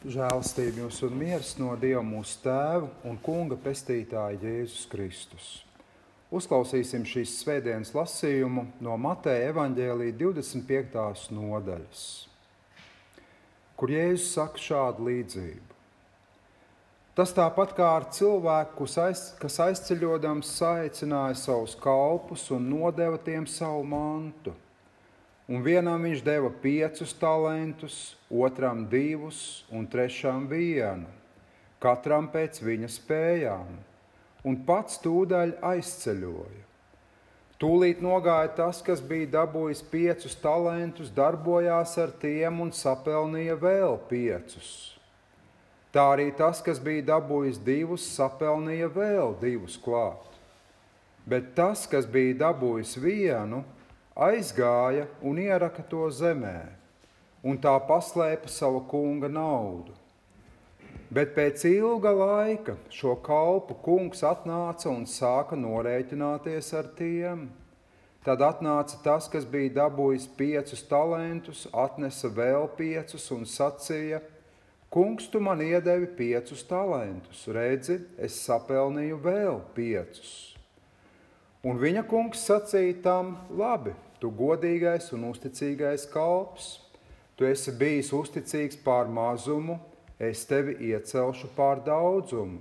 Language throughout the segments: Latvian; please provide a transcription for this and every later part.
Žēlstība jums un miers no Dieva mūsu Tēva un Kunga pestītāja Jēzus Kristus. Uzklausīsim šīs svētdienas lasījumu no Mateja evaņģēlīja 25. nodaļas, kur Jēzus saka šādu līdzību. Tas tāpat kā ar cilvēku, kas aizceļodams saicināja savus kalpus un nodeva tiem savu mantu – un vienam viņš deva piecus talantus, otram divus un trešam vienu, katram pēc viņa spējām, un pats tūdaļ aizceļoja. Tūlīt nogāja tas, kas bija dabūjis piecus talantus, darbojās ar tiem un sapelnīja vēl piecus. Tā arī tas, kas bija dabūjis divus, sapelnīja vēl divus klāt. Bet tas, kas bija dabūjis vienu, aizgāja un ieraka to zemē, un tā paslēpa savu kunga naudu. Bet pēc ilga laika šo kalpu kungs atnāca un sāka norēķināties ar tiem. Tad atnāca tas, kas bija dabūjis piecus talantus, atnesa vēl piecus un sacīja: Kungs, tu man iedevi piecus talantus, redzi, es sapelnīju vēl piecus. Un viņa kungs sacīja tam: Labi, tu godīgais un uzticīgais kalps, tu esi bijis uzticīgs pār mazumu, es tevi iecelšu pār daudzumu.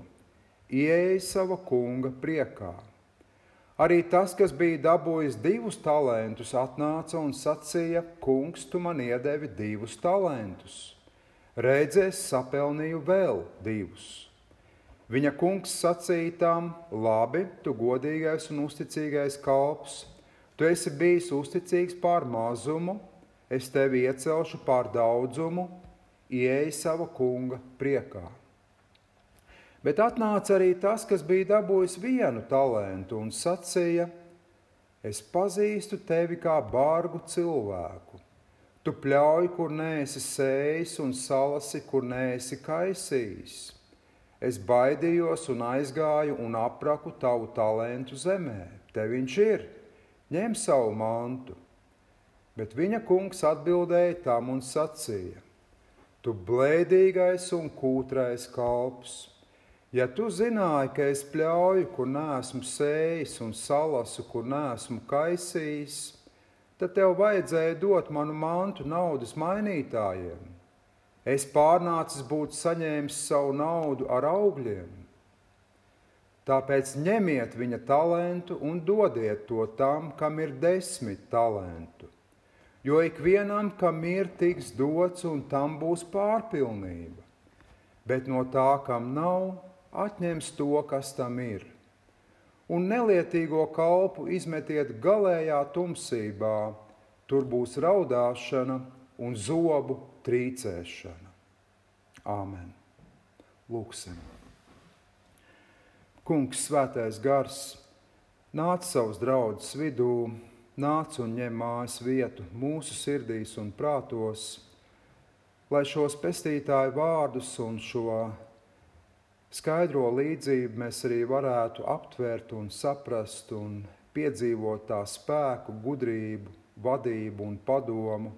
Ieej sava kunga priekā. Arī tas, kas bija dabūjis divus talantus, atnāca un sacīja: Kungs, tu man iedevi divus talantus. Redzēs, sapelnīju vēl divus. Viņa kungs sacīja tam: Labi, tu godīgais un uzticīgais kalps, tu esi bijis uzticīgs pār mazumu, es tevi iecelšu pār daudzumu, ieej sava kunga priekā. Bet atnāca arī tas, kas bija dabūjis vienu talantu un sacīja: Es pazīstu tevi kā bargu cilvēku. Tu pļauj, kur neesi sējis, un salasi, kur neesi kaisījis Es baidījos un aizgāju un apraku tavu talantu zemē. Te viņš ir, ņem savu mantu. Bet viņa kungs atbildēja tam un sacīja: Tu blēdīgais un kūtrais kalps, ja tu zināji, ka es pļauju, kur neesmu sējis, un salasu, kur neesmu kaisījis, tad tev vajadzēja dot manu mantu naudas mainītājiem Es pārnācis būt saņēmis savu naudu ar augļiem. Tāpēc ņemiet viņa talantu un dodiet to tam, kam ir desmit talantu. Jo ikvienam, kam ir, tiks dots, un tam būs pārpilnība. Bet no tā, kam nav, atņems to, kas tam ir. Un nelietīgo kalpu izmetiet galējā tumsībā, tur būs raudāšana un zobu trīcēšana. Āmen. Lūksim. Kungs, svētais gars, nāc savus draugus vidū, nāc un ņem mājas vietu mūsu sirdīs un prātos, lai šos pestītāju vārdus un šo skaidro līdzību mēs arī varētu aptvert un saprast un piedzīvot tā spēku, gudrību, vadību un padomu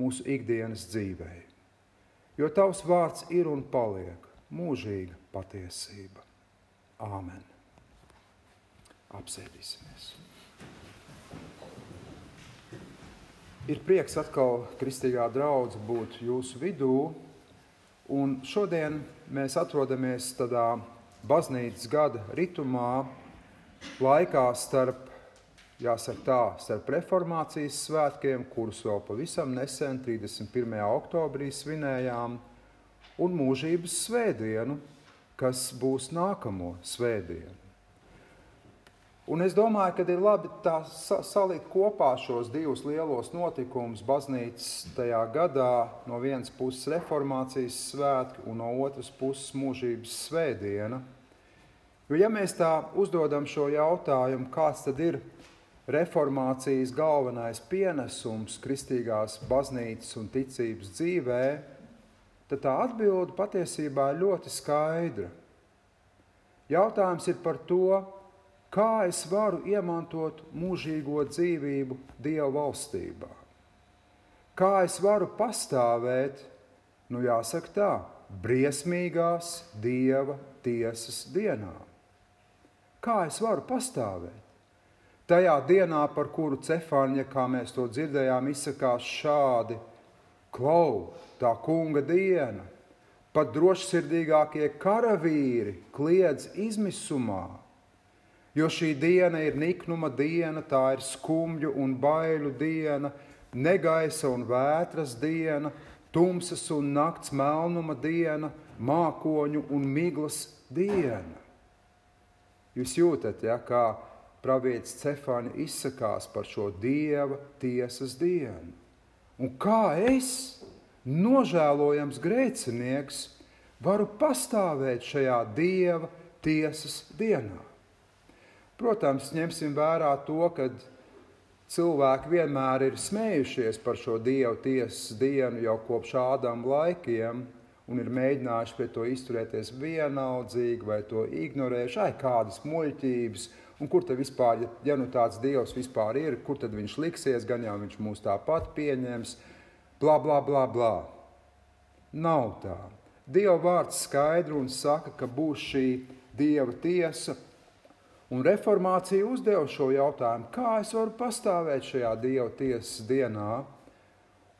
mūsu ikdienas dzīvē. Jo tavs vārds ir un paliek mūžīga patiesība. Āmen. Apsēdīsimies. Ir prieks atkal, kristīgā draudzē, būt jūsu vidū. Un šodien mēs atrodamies tādā baznīcas gada ritumā, laikā starp jāsaka tā, starp reformācijas svētkiem, kurus vēl pavisam nesen, 31. oktobrī svinējām, un mūžības svētdienu, kas būs nākamo svētdienu. Un es domāju, ka ir labi tā salikt kopā šos divus lielos notikumus baznīcas tajā gadā. No vienas puses reformācijas svētki, un no otras puses mūžības svētdiena. Jo, ja mēs tā uzdodam šo jautājumu, kāds tad ir reformācijas galvenais pienesums kristīgās baznīcas un ticības dzīvē, tad tā atbilde patiesībā ir ļoti skaidra. Jautājums ir par to, kā es varu iemantot mūžīgo dzīvību Dieva valstībā. Kā es varu pastāvēt, nu jāsaka tā, briesmīgās dieva tiesas dienā. Kā es varu pastāvēt? Tajā dienā, par kuru Cefāņa, kā mēs to dzirdējām, izsakās šādi: Klau, tā kunga diena, pat drošsirdīgākie karavīri kliedz izmisumā. Jo šī diena ir niknuma diena, tā ir skumju un bailu diena, negaisa un vētras diena, tumsas un nakts melnuma diena, mākoņu un miglas diena. Jūs jūtat, ja, kā pravietis Cefāni izsakās par šo dieva tiesas dienu. Un kā es, nožēlojams grēcinieks, varu pastāvēt šajā dieva tiesas dienā? Protams, ņemsim vērā to, ka cilvēki vienmēr ir smējušies par šo dievu tiesas dienu jau kopš ādām laikiem un ir mēģinājuši pret to izturēties vienaldzīgi vai to ignorējuši, ai, kādas muļķības, un kur tad vispār, ja, ja nu tāds dievs vispār ir, kur tad viņš liksies, gan jau viņš mūs tāpat pieņems, bla, bla, bla, bla. Nav tā. Dieva vārds skaidri un saka, ka būs šī dieva tiesa, un reformācija uzdeva šo jautājumu, kā es varu pastāvēt šajā dieva tiesas dienā,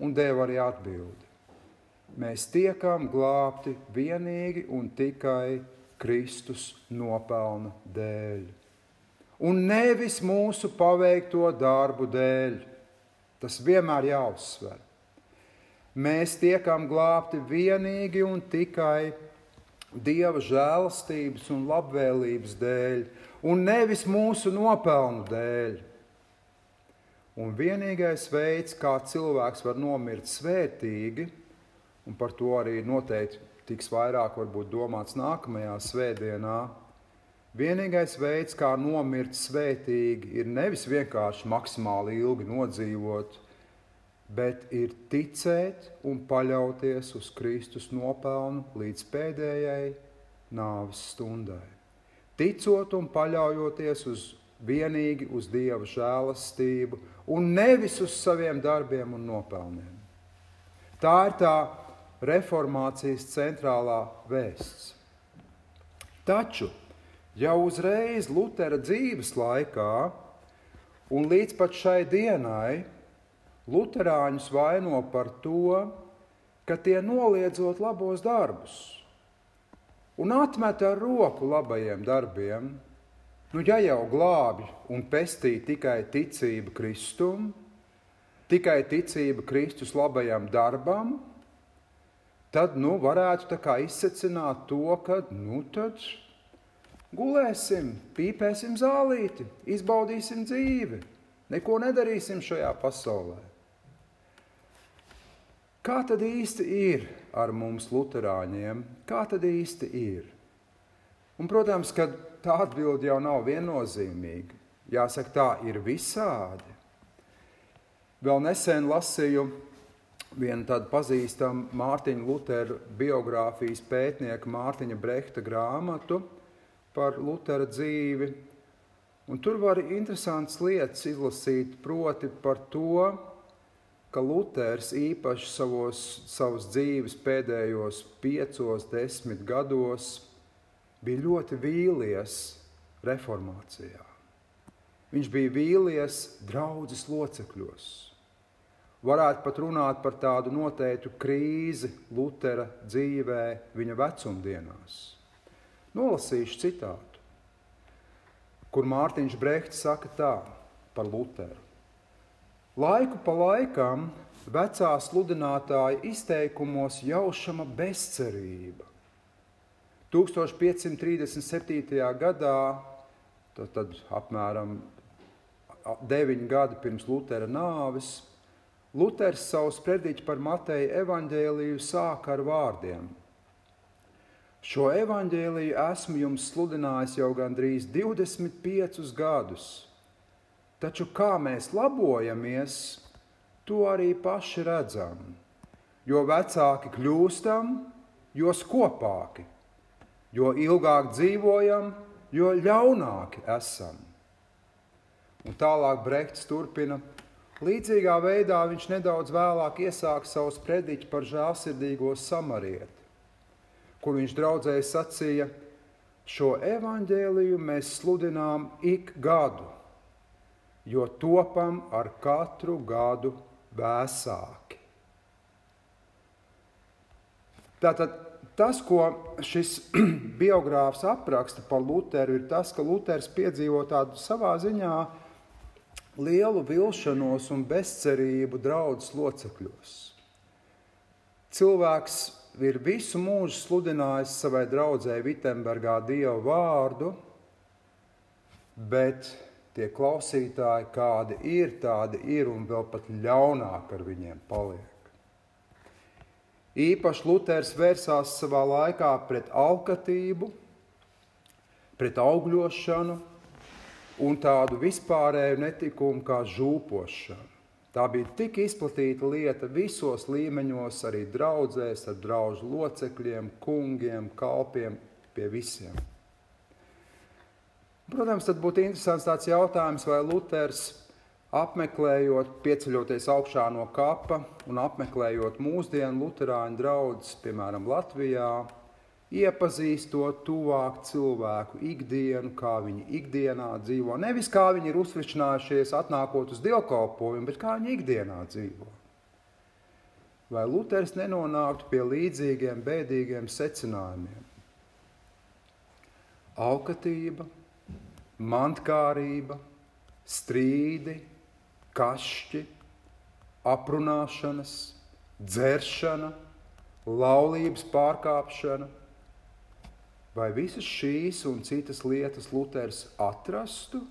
un deva arī atbildi mēs tiekam glābti vienīgi un tikai Kristus nopelna dēļ. Un nevis mūsu paveikto darbu dēļ. Tas vienmēr jāuzsver. Mēs tiekam glābti vienīgi un tikai Dieva žēlastības un labvēlības dēļ, un nevis mūsu nopelnu dēļ. Un vienīgais veids, kā cilvēks var nomirt svētīgi, un par to arī noteikti tiks vairāk domāts nākamajā svētdienā. Vienīgais veids, kā nomirt svētīgi, ir nevis vienkārši maksimāli ilgi nodzīvot, bet ir ticēt un paļauties uz Kristus nopelnu līdz pēdējai nāves stundai. Ticot un paļaujoties uz vienīgi uz Dieva žēlastību un nevis uz saviem darbiem un nopelniem. Tā ir tā reformācijas centrālā vēsts. Taču jau uzreiz Lutera dzīves laikā un līdz pat šai dienai Luterāņus vaino par to, ka tie noliedzot labos darbus un atmet ar roku labajiem darbiem. Nu, ja jau glābi un pestī tikai ticība Kristum, tikai ticība Kristus labajam darbam, tad nu, varētu izsecināt to, ka nu, tad gulēsim, pīpēsim zālīti, izbaudīsim dzīvi, neko nedarīsim šajā pasaulē. Kā tad īsti ir ar mums, Lutāņiem? Kā tad īsti ir? Un, protams, ka tā atbilde jau nav viennozīmīga. Jāsaka, tā ir visādi. Vēl nesen lasīju viena tāda pazīstama Mārtiņa Lutera biogrāfijas pētnieka Mārtiņa Brehta grāmatu par Lutera dzīvi. Un tur var interesantas lietas izlasīt, proti par to, ka Luters īpaši savos, savas dzīves pēdējos piecos, desmit gados bija ļoti vīlies reformācijā. Viņš bija vīlies draudzes locekļos Varētu pat runāt par tādu noteiktu krīzi Lutera dzīvē, viņa vecumdienās. Nolasīšu citātu, kur Mārtiņš Brehts saka tā par Luteru. Laiku pa laikam vecā sludinātāja izteikumos jaušama bezcerība. 1537. gadā, tad, tad apmēram deviņi gadi pirms Lutera nāves, Luters savu sprediķi par Mateja evaņģēliju sāka ar vārdiem. Šo evaņģēliju esmu jums sludinājis jau gandrīz 25 gadus, taču kā mēs labojamies, to arī paši redzam. Jo vecāki kļūstam, jo skopāki, jo ilgāk dzīvojam, jo ļaunāki esam. Un tālāk Brehts turpina, Līdzīgā veidā viņš nedaudz vēlāk iesāka savu sprediķi par žēlsirdīgo samarieti. Kur viņš draudzēji sacīja, šo evaņģēliju mēs sludinām ik gadu, jo topam ar katru gadu vēsāki. Tātad tas, ko šis biogrāfs apraksta par Lutheru, ir tas, ka Luters piedzīvo tādu savā ziņā lielu vilšanos un bezcerību draudzes locekļos. Cilvēks ir visu mūžu sludinājis savai draudzēji Vitsenburgā Dievu vārdu, bet tie klausītāji, kādi ir, tādi ir un vēl pat ļaunāk ar viņiem paliek. Īpaši Luters vērsās savā laikā pret alkatību, pret augļošanu un tādu vispārēju netikumu kā žūpošana. Tā bija tik izplatīta lieta visos līmeņos, arī draudzēs, ar draugu locekļiem, kungiem, kalpiem, pie visiem. Protams, tad būtu interesants tāds jautājums, vai Luters apmeklējot, pieceļoties augšā no kapa un apmeklējot mūsdienu luterāņu draugus, piemēram, Latvijā, iepazīstot tuvāk cilvēku ikdienu, kā viņi ikdienā dzīvo. Nevis kā viņi ir uzsvečinājušies, atnākot uz dievkalpojumu, bet kā viņi ikdienā dzīvo. Vai Luters nenonāktu pie līdzīgiem bēdīgiem secinājumiem? Alkatība, mantkārība, strīdi, kašķi, aprunāšanas, dzeršana, laulības pārkāpšana. Vai visas šīs un citas lietas Luters atrastu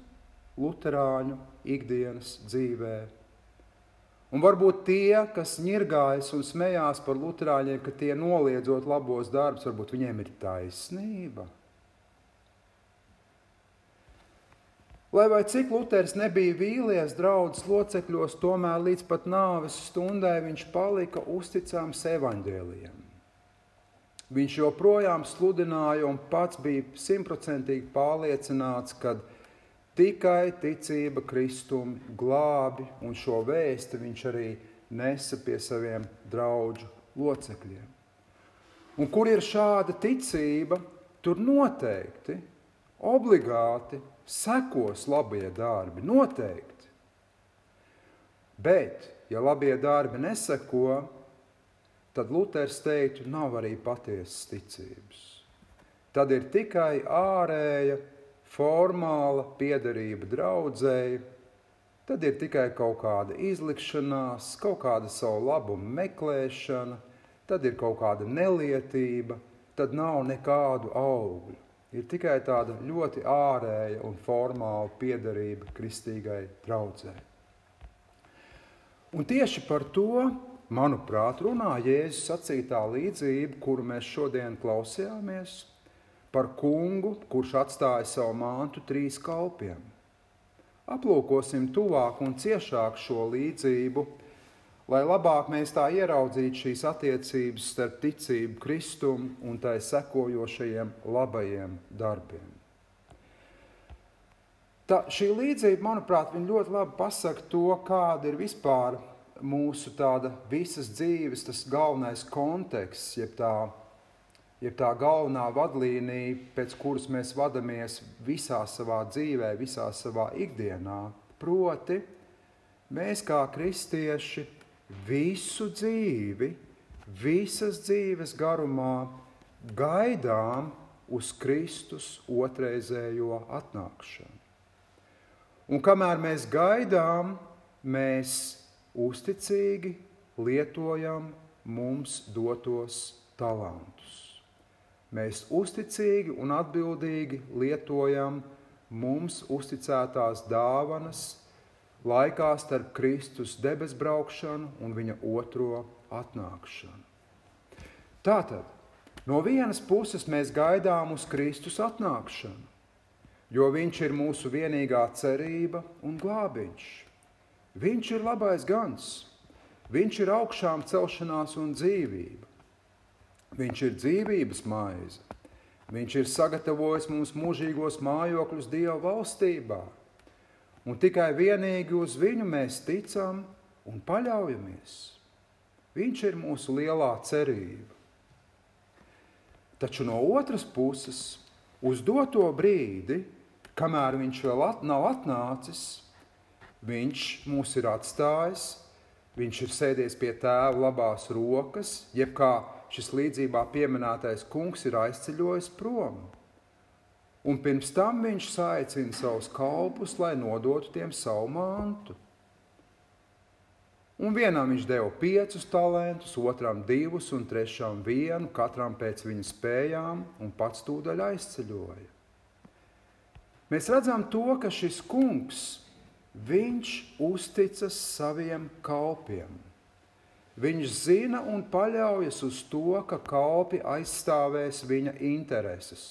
Lutāņu ikdienas dzīvē? Un varbūt tie, kas ņirgājas un smējās par Lutāņiem, ka tie noliedzot labos darbus, varbūt viņiem ir taisnība. Lai vai cik Luters nebija vīlies draudzes locekļos, tomēr līdz pat nāves stundai viņš palika uzticams evaņģēliem. Viņš joprojām sludināja un pats bija simtprocentīgi pārliecināts, ka tikai ticība Kristum glābi, un šo vēsti viņš arī nesa pie saviem draugu locekļiem. Un kur ir šāda ticība, tur noteikti, obligāti sekos labie darbi, noteikti. Bet, ja labie darbi neseko, tad Luters teiktu, nav arī patiesas ticības. Tad ir tikai ārēja, formāla piederība draudzēji, tad ir tikai kaut kāda izlikšanās, kaut kāda savu labumu meklēšana, tad ir kaut kāda nelietība, tad nav nekādu augļu ir tikai tāda ļoti ārēja un formāla piederība kristīgai draudzē. Un tieši par to, manuprāt, runā Jēzus sacītā līdzība, kuru mēs šodien klausījāmies, par kungu, kurš atstāja savu mantu trīs kalpiem. Aplūkosim tuvāk un ciešāk šo līdzību lai labāk mēs tā ieraudzītu šīs attiecības starp ticību Kristum un tai sekojošajiem labajiem darbiem. Tā, šī līdzība, manuprāt, ļoti labi pasaka to, kāda ir vispār mūsu tāda visas dzīves, tas galvenais konteksts, jeb tā, jeb tā galvenā vadlīnija, pēc kuras mēs vadāmies visā savā dzīvē, visā savā ikdienā. Proti, mēs kā kristieši visu dzīvi, visas dzīves garumā gaidām uz Kristus otrreizējo atnākšanu. Un kamēr mēs gaidām, mēs uzticīgi lietojam mums dotos talantus. Mēs uzticīgi un atbildīgi lietojam mums uzticētās dāvanas, laikā starp Kristus debes braukšanu un viņa otro atnākšanu. Tātad, no vienas puses mēs gaidām uz Kristus atnākšanu, jo Viņš ir mūsu vienīgā cerība un glābiņš. Viņš ir labais gans, Viņš ir augšām celšanās un dzīvība. Viņš ir dzīvības maize. Viņš ir sagatavojis mums mūžīgos mājokļus Dieva valstībā un tikai vienīgi uz viņu mēs ticam un paļaujamies. Viņš ir mūsu lielā cerība. Taču no otras puses, uz doto brīdi, kamēr viņš vēl at nav atnācis, viņš mūs ir atstājis, viņš ir sēdies pie tēva labās rokas, jeb kā šis līdzībā pieminētais kungs ir aizceļojis prom. Un pirms tam viņš saicina savus kalpus, lai nodotu tiem savu mantu. Un vienam viņš deva piecus talantus, otram divus un trešam vienu, katram pēc viņa spējām, un pats tūdaļ aizceļoja. Mēs redzam to, ka šis kungs, viņš uzticas saviem kalpiem. Viņš zina un paļaujas uz to, ka kalpi aizstāvēs viņa intereses.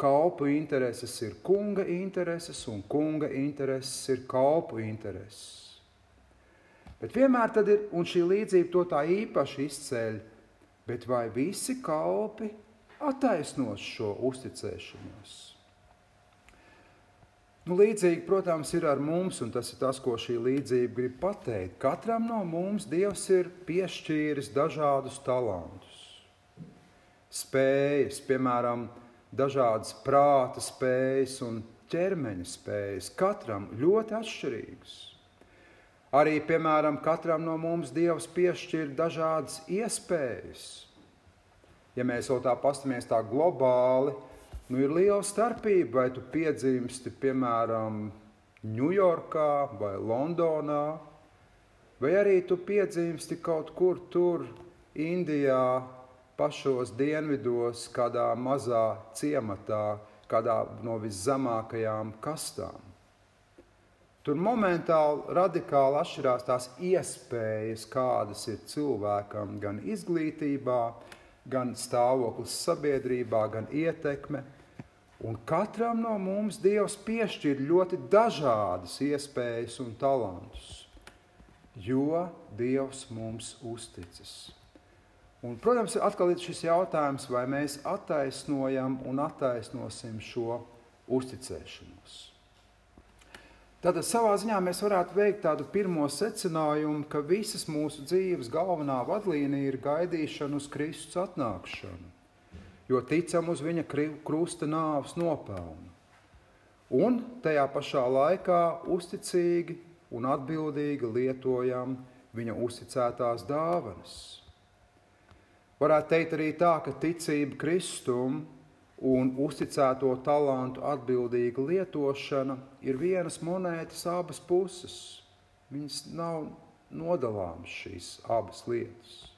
Kalpu intereses ir kunga intereses, un kunga intereses ir kalpu intereses. Bet vienmēr tad ir, un šī līdzība to tā īpaši izceļ, bet vai visi kalpi attaisnos šo uzticēšanos? Nu, līdzīgi, protams, ir ar mums, un tas ir tas, ko šī līdzība grib pateikt. Katram no mums Dievs ir piešķīris dažādus talantus, spējas, piemēram, dažādas prāta spējas un ķermeņa spējas. Katram ļoti atšķirīgas. Arī, piemēram, katram no mums Dievs piešķir dažādas iespējas. Ja mēs vēl tā pastamies tā globāli, nu ir liela starpība, vai tu piedzimsti, piemēram, Ņujorkā vai Londonā, vai arī tu piedzimsti kaut kur tur, Indijā, pašos dienvidos, kādā mazā ciematā, kādā no viszemākajām kastām. Tur momentāli radikāli atšķirās tās iespējas, kādas ir cilvēkam gan izglītībā, gan stāvoklis sabiedrībā, gan ietekme. Un katram no mums Dievs piešķir ļoti dažādas iespējas un talantus, jo Dievs mums uzticas. Un, protams, atkal ir šis jautājums, vai mēs attaisnojam un attaisnosim šo uzticēšanos. Tātad savā ziņā mēs varētu veikt tādu pirmo secinājumu, ka visas mūsu dzīves galvenā vadlīnija ir gaidīšana uz Kristus atnākšanu, jo ticam uz viņa krusta nāves nopelnu. Un tajā pašā laikā uzticīgi un atbildīgi lietojam viņa uzticētās dāvanas. Varētu teikt arī tā, ka ticība Kristum un uzticēto talantu atbildīga lietošana ir vienas monētas abas puses. Viņas nav nodalāmas šīs abas lietas.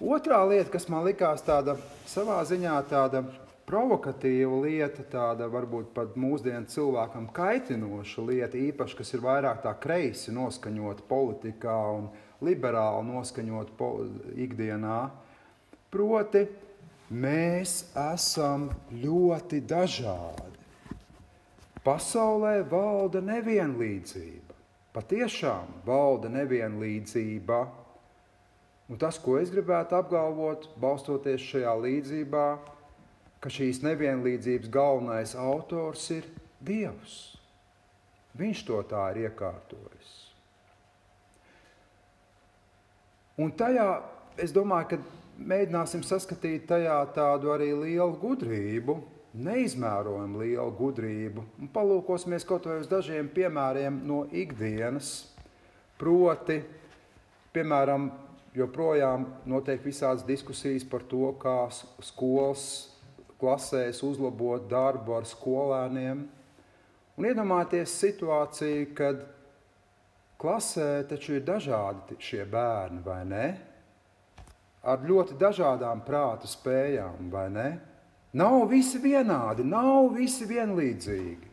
Otrā lieta, kas man likās tāda savā ziņā tāda provokatīva lieta, tāda varbūt pat mūsdienu cilvēkam kaitinoša lieta, īpaši, kas ir vairāk tā kreisi noskaņota politikā un liberāli noskaņota ikdienā, proti, Mēs esam ļoti dažādi. Pasaulē valda nevienlīdzība. Patiešām valda nevienlīdzība. Un tas, ko es gribētu apgalvot, balstoties šajā līdzībā, ka šīs nevienlīdzības galvenais autors ir Dievs. Viņš to tā ir iekārtojis. Un tajā es domāju, ka mēģināsim saskatīt tajā tādu arī lielu gudrību, neizmērojamu lielu gudrību. Un palūkosimies kaut vai uz dažiem piemēriem no ikdienas. Proti, piemēram, joprojām notiek visādas diskusijas par to, kā skolas klasēs uzlabot darbu ar skolēniem. Un iedomājieties situāciju, kad klasē taču ir dažādi šie bērni, vai ne? ar ļoti dažādām prāta spējām, vai ne? Nav visi vienādi, nav visi vienlīdzīgi.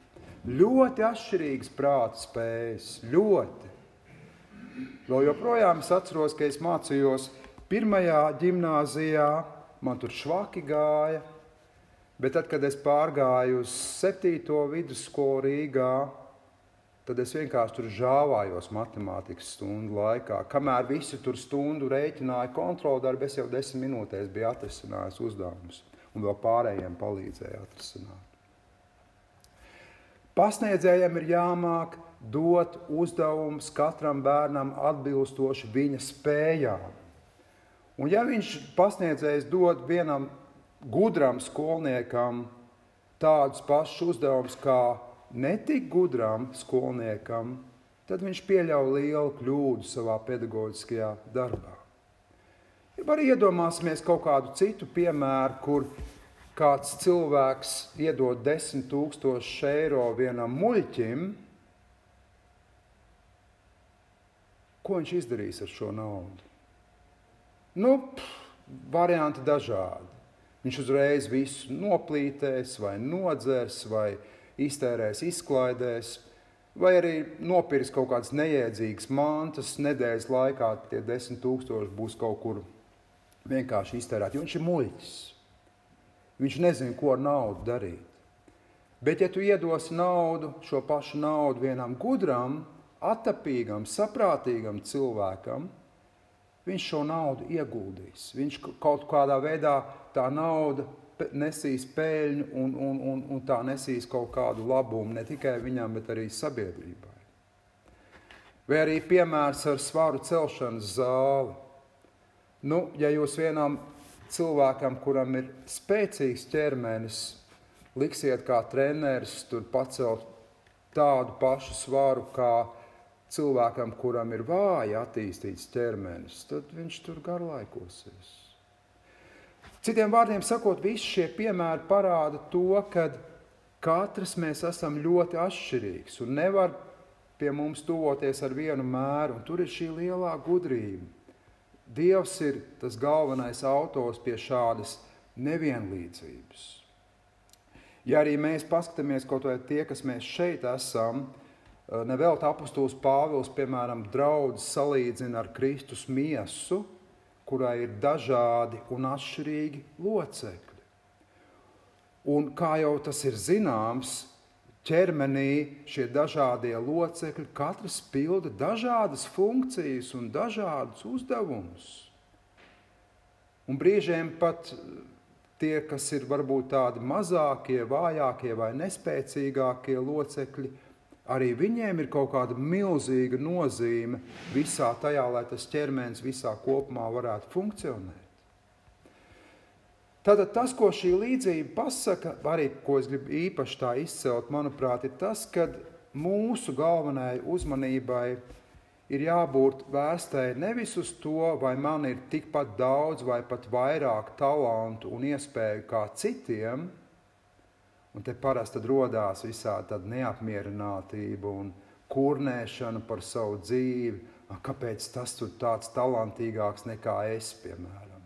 Ļoti atšķirīgas prāta spējas, ļoti. Vēl joprojām es atceros, ka es mācījos pirmajā gimnājā, man tur švaki gāja, bet tad, kad es pārgāju uz septīto vidusskolu Rīgā, tad es vienkārši tur žāvājos matemātikas stundu laikā. Kamēr visi tur stundu rēķināja kontrolu darbu, es jau desmit minūtēs biju atrisinājis uzdevumus un vēl pārējiem palīdzēju atrisināt. Pasniedzējiem ir jāmāk dot uzdevumus katram bērnam atbilstoši viņa spējām. Un ja viņš pasniedzējs dod vienam gudram skolniekam tādus pašus uzdevumus kā netik gudram skolniekam, tad viņš pieļauj lielu kļūdu savā pedagoģiskajā darbā. Ja arī iedomāsimies kaut kādu citu piemēru, kur kāds cilvēks iedod desmit tūkstošus eiro vienam muļķim, ko viņš izdarīs ar šo naudu? Nu, pff, varianti dažādi. Viņš uzreiz visu noplītēs, vai nodzers, vai iztērēs, izklaidēs, vai arī nopirks kaut kādas neiedzīgas mantas. Nedēļas laikā tie desmit tūkstoši būs kaut kur vienkārši iztērēti. Viņš ir muļķis. Viņš nezina, ko ar naudu darīt. Bet, ja tu iedosi naudu, šo pašu naudu vienam gudram, attapīgam, saprātīgam cilvēkam, viņš šo naudu ieguldīs. Viņš kaut kādā veidā tā nauda nesīs peļņu un, un, un, un tā nesīs kaut kādu labumu ne tikai viņam, bet arī sabiedrībai. Vai arī piemērs ar svaru celšanas zāli. Nu, ja jūs vienam cilvēkam, kuram ir spēcīgs ķermenis, liksiet kā treneris tur pacelt tādu pašu svaru kā cilvēkam, kuram ir vāji attīstīts ķermenis, tad viņš tur garlaikosies. Citiem vārdiem sakot, visi šie piemēri parāda to, ka katrs mēs esam ļoti atšķirīgs un nevar pie mums tuvoties ar vienu mēru, un tur ir šī lielā gudrība. Dievs ir tas galvenais autors pie šādas nevienlīdzības. Ja arī mēs paskatāmies kaut vai tie, kas mēs šeit esam, Eh, Nevelta apustulis Pāvils, piemēram, draudz salīdzina ar Kristus miesu, kurai ir dažādi un atšķirīgi locekļi. Un kā jau tas ir zināms, ķermenī šie dažādie locekļi katrs pilda dažādas funkcijas un dažādus uzdevumus. Un brīžiem pat tie, kas ir varbūt tādi mazākie, vājākie vai nespēcīgākie locekļi, arī viņiem ir kaut kāda milzīga nozīme visā tajā, lai tas ķermenis visā kopumā varētu funkcionēt. Tātad tas, ko šī līdzība pasaka, arī ko es gribu īpaši tā izcelt, manuprāt, ir tas, ka mūsu galvenajai uzmanībai ir jābūt vērstai nevis uz to, vai man ir tikpat daudz vai pat vairāk talantu un iespēju kā citiem, Un te parasti radās visādi neapmierinātība un kurnēšana par savu dzīvi. Kāpēc tas tur tāds talantīgāks nekā es, piemēram?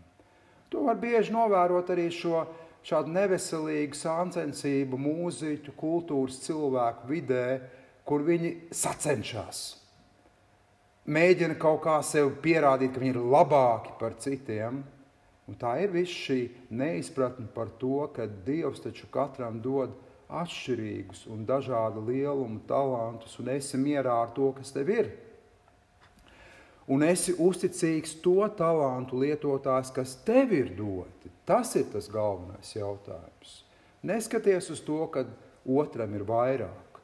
To var bieži novērot arī šo šādu neveselīgu sāncensību mūziķu, kultūras cilvēku vidē, kur viņi sacenšas. Mēģina kaut kā sev pierādīt, ka viņi ir labāki par citiem, Un tā ir viss šī neizpratne par to, ka Dievs taču katram dod atšķirīgus un dažādu lielumu talantus, un esi mierā ar to, kas tev ir. Un esi uzticīgs to talantu lietotājs, kas tev ir doti. Tas ir tas galvenais jautājums. Neskaties uz to, ka otram ir vairāk.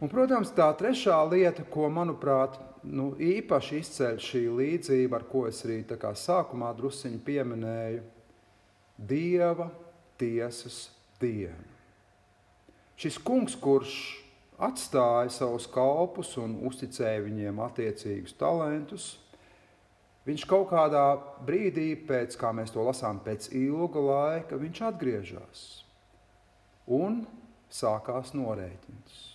Un, protams, tā trešā lieta, ko, manuprāt, nu, īpaši izceļ šī līdzība, ar ko es arī sākumā druskuļi pieminēju, Dieva tiesas diena. Šis kungs, kurš atstāja savus kalpus un uzticēja viņiem attiecīgus talantus, viņš kaut kādā brīdī, pēc, kā mēs to lasām, pēc ilga laika, viņš atgriežas un sākās norēķins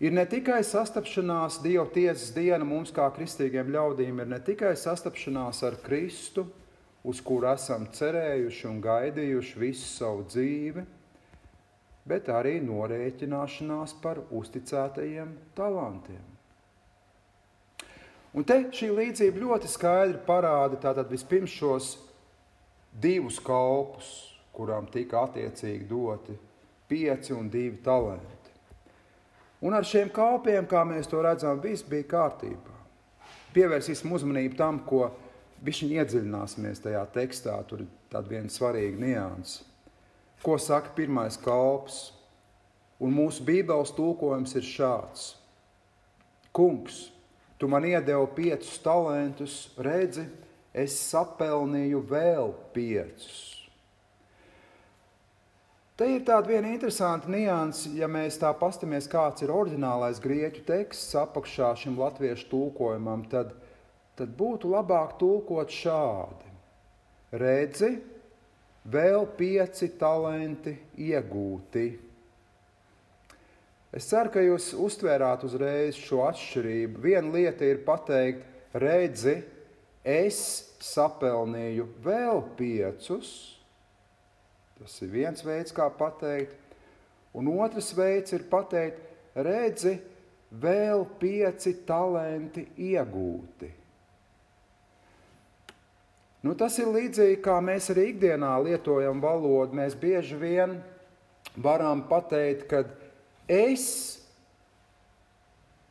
ir ne tikai sastapšanās Dieva tiesas diena mums, kā kristīgiem ļaudīm, ir ne tikai sastapšanās ar Kristu, uz kuru esam cerējuši un gaidījuši visu savu dzīvi, bet arī norēķināšanās par uzticētajiem talantiem. Un te šī līdzība ļoti skaidri parāda tātad vispirms šos divus kalpus, kurām tika attiecīgi doti pieci un divi talanti. Un ar šiem kalpiem, kā mēs to redzam, viss bija kārtībā. Pievērsīsim uzmanību tam, ko viņš iedziļināsimies tajā tekstā. Tur ir tāda viena svarīga nianses. Ko saka pirmais kalps? Un mūsu Bībeles tulkojums ir šāds: Kungs, tu man iedevi piecus talantus, redzi, es sapelnīju vēl piecus. Te ir tāda viena interesanta nianse, ja mēs tā paskatāmies, kāds ir oriģinālais grieķu teksts apakšā šim latviešu tulkojumam, tad, tad būtu labāk tulkot šādi. Redzi, vēl pieci talenti iegūti. Es ceru, ka jūs uztvērāt uzreiz šo atšķirību. Viena lieta ir pateikt, redzi, es sapelnīju vēl piecus. Tas ir viens veids, kā pateikt. Un otrs veids ir pateikt, redzi, vēl pieci talenti iegūti. Nu, tas ir līdzīgi kā mēs arī ikdienā lietojam valodu. Mēs bieži vien varam pateikt, ka es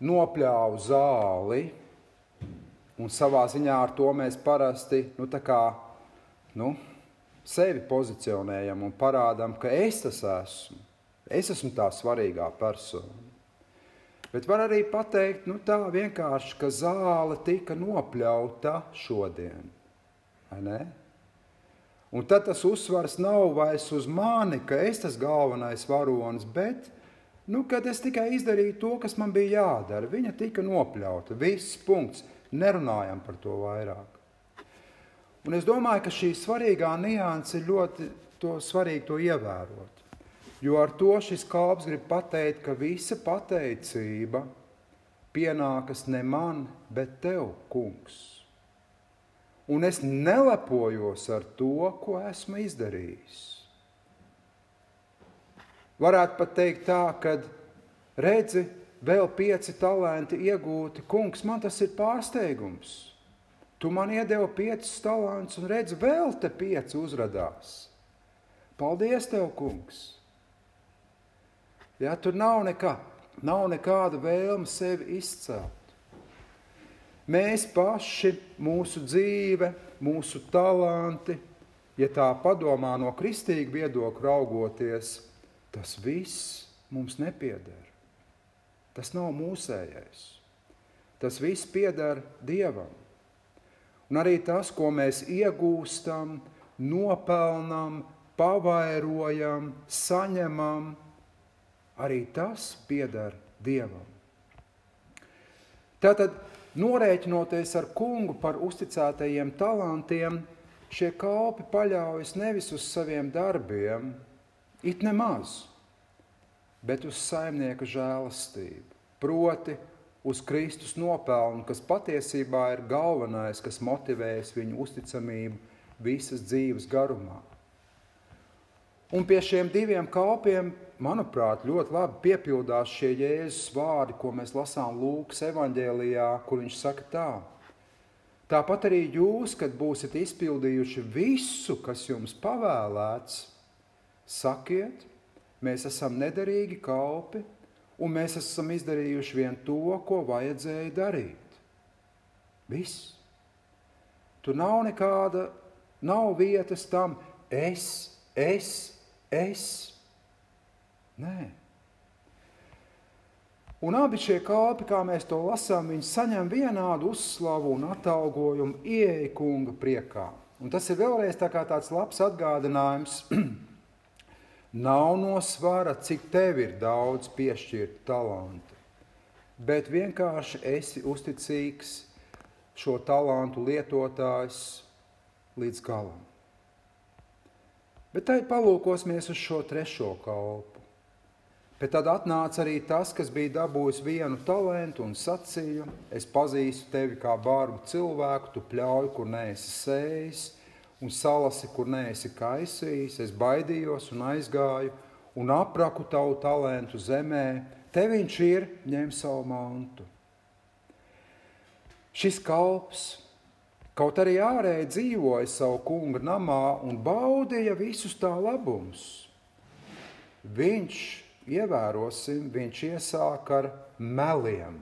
nopļāvu zāli, un savā ziņā ar to mēs parasti nu, kā, nu, sevi pozicionējam un parādām, ka es tas esmu. Es esmu tā svarīgā persona. Bet var arī pateikt, nu, tā vienkārši, ka zāle tika nopļauta šodien. Un tad tas uzsvars nav vairs uz mani, ka es tas galvenais varonis, bet nu, es tikai izdarīju to, kas man bija jādara. Viņa tika nopļauta. Viss punkts. Nerunājam par to vairāk. Un es domāju, ka šī svarīgā nianse ir ļoti to svarīgi to ievērot. Jo ar to šis kalps grib pateikt, ka visa pateicība pienākas ne man, bet tev, kungs un es nelepojos ar to, ko esmu izdarījis. Varētu pat teikt tā, ka redzi, vēl pieci talanti iegūti. Kungs, man tas ir pārsteigums. Tu man iedevi piecus talantus, un redzi, vēl te pieci uzrādās. Paldies, tev, kungs! Ja, tur nav, nekā, nav nekāda vēlme sevi izcelt. Mēs paši, mūsu dzīve, mūsu talanti, ja tā padomā no kristīga viedokļa raugoties, tas viss mums nepieder. Tas nav mūsējais. Tas viss pieder Dievam. Un arī tas, ko mēs iegūstam, nopelnam, pavairojam, saņemam, arī tas pieder Dievam. Tātad Norēķinoties ar kungu par uzticētajiem talantiem, šie kalpi paļaujas nevis uz saviem darbiem, it nemaz, bet uz saimnieka žēlastību, proti uz Kristus nopelnu, kas patiesībā ir galvenais, kas motivējas viņu uzticamību visas dzīves garumā. Un pie šiem diviem kalpiem, manuprāt, ļoti labi piepildās šie Jēzus vārdi, ko mēs lasām Lūkas evanģēlijā, kur viņš saka tā. Tāpat arī jūs, kad būsiet izpildījuši visu, kas jums pavēlēts, sakiet, mēs esam nederīgi kalpi, un mēs esam izdarījuši vien to, ko vajadzēja darīt. Viss. Tur nav nekāda, nav vietas tam, es, es, es. Nē. Un abi šie kalpi, kā mēs to lasām, viņi saņem vienādu uzslavu un atalgojumu ieeja kunga priekā. Un tas ir vēlreiz tā tāds labs atgādinājums. Nav no svara, cik tev ir daudz piešķirta talantu, bet vienkārši esi uzticīgs šo talantu lietotājs līdz galam. Bet tad palūkosimies uz šo trešo kalpu. Bet tad atnāca arī tas, kas bija dabūjis vienu talantu un sacīja: Es pazīstu tevi kā bārgu cilvēku, tu pļauj, kur neesi sējis, un salasi, kur neesi kaisījis. Es baidījos un aizgāju un apraku tavu talantu zemē. Te viņš ir, ņem savu mantu. Šis kalps Kaut arī ārēji dzīvoja savu kunga namā un baudīja visus tā labumus. Viņš, ievērosim, viņš iesāk ar meliem.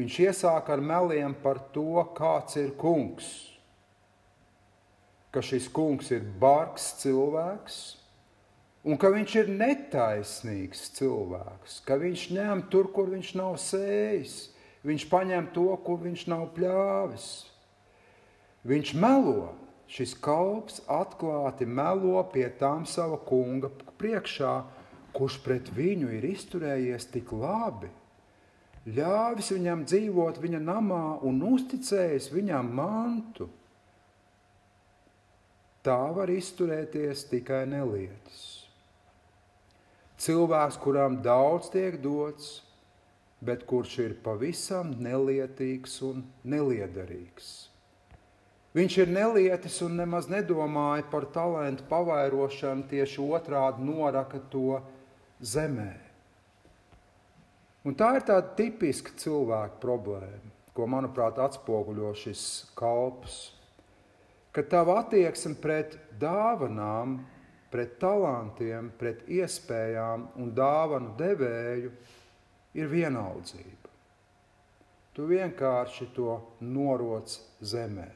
Viņš iesāk ar meliem par to, kāds ir kungs. Ka šis kungs ir bargs cilvēks, un ka viņš ir netaisnīgs cilvēks, ka viņš ņem tur, kur viņš nav sējis, viņš paņem to, ko viņš nav pļāvis. Viņš melo, šis kalps atklāti melo pie tām sava kunga priekšā, kurš pret viņu ir izturējies tik labi, ļāvis viņam dzīvot viņa namā un uzticējis viņam mantu. Tā var izturēties tikai nelietis. Cilvēks, kuram daudz tiek dots, bet kurš ir pavisam nelietīgs un neliederīgs. Viņš ir nelietis un nemaz nedomāja par talantu pavairošanu, tieši otrādi noraka to zemē. Un tā ir tāda tipiska cilvēka problēma, ko, manuprāt, atspoguļo šis kalps. Ka tava attieksme pret dāvanām, pret talantiem, pret iespējām un dāvanu devēju ir vienaldzība. Tu vienkārši to noroc zemē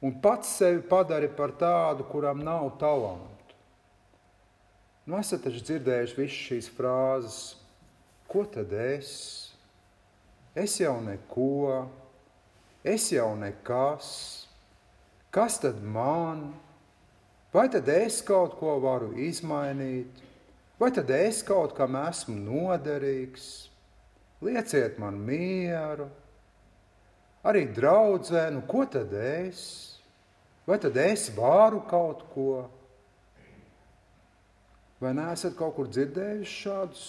un pats sevi padari par tādu, kuram nav talantu. Nu, esat taču dzirdējuši visas šīs frāzes, ko tad es? Es jau neko, es jau nekas, kas tad man? Vai tad es kaut ko varu izmainīt, vai tad es kaut kam esmu noderīgs? Lieciet man mieru, arī draudzē, nu ko tad es? Vai tad es varu kaut ko? Vai neesat kaut kur dzirdējuši šādus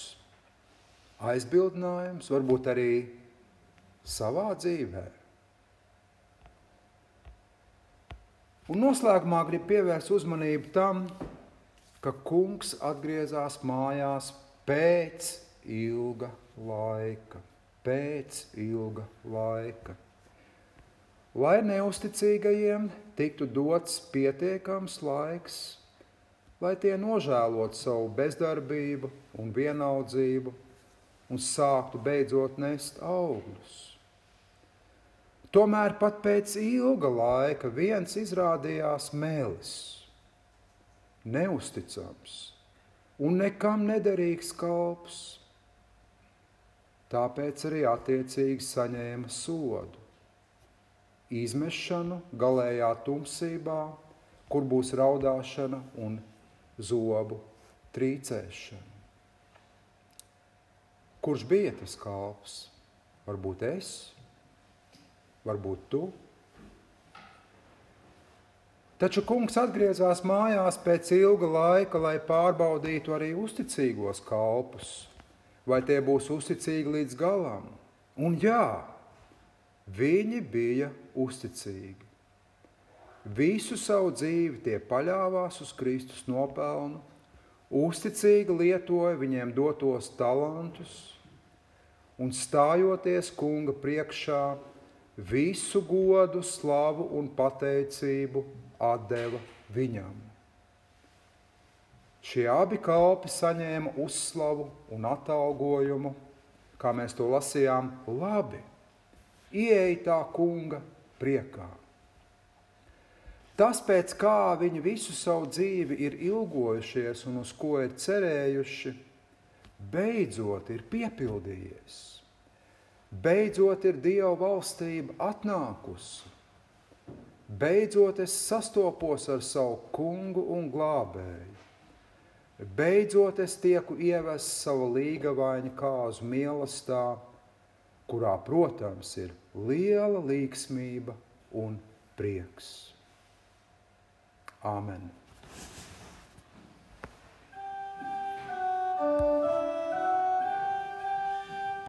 aizbildinājumus, varbūt arī savā dzīvē? Un noslēgumā gribu pievērst uzmanību tam, ka kungs atgriezās mājās pēc ilga laika. Pēc ilga laika lai neusticīgajiem tiktu dots pietiekams laiks, lai tie nožēlotu savu bezdarbību un vienaldzību un sāktu beidzot nest augļus. Tomēr pat pēc ilga laika viens izrādījās mēlis, neusticams un nekam nederīgs kalps. Tāpēc arī attiecīgi saņēma sodu izmešanu galējā tumsībā, kur būs raudāšana un zobu trīcēšana. Kurš bija tas kalps? Varbūt es, varbūt tu. Taču kungs atgriezās mājās pēc ilga laika, lai pārbaudītu arī uzticīgos kalpus, vai tie būs uzticīgi līdz galam. Un jā, Viņi bija uzticīgi. Visu savu dzīvi tie paļāvās uz Kristus nopelnu, uzticīgi lietoja viņiem dotos talantus un stājoties kunga priekšā, visu godu, slavu un pateicību atdeva viņam. Šie abi kalpi saņēma uzslavu un atalgojumu, kā mēs to lasījām, labi ieeja tā kunga priekā. Tas, pēc kā viņi visu savu dzīvi ir ilgojušies un uz ko ir cerējuši, beidzot ir piepildījies. Beidzot ir Dieva valstība atnākusi. Beidzot es sastopos ar savu kungu un glābēju. Beidzot es tieku ievests savu līgavaini kāzu mīlestībā kurā, protams, ir liela līgsmība un prieks. Āmen!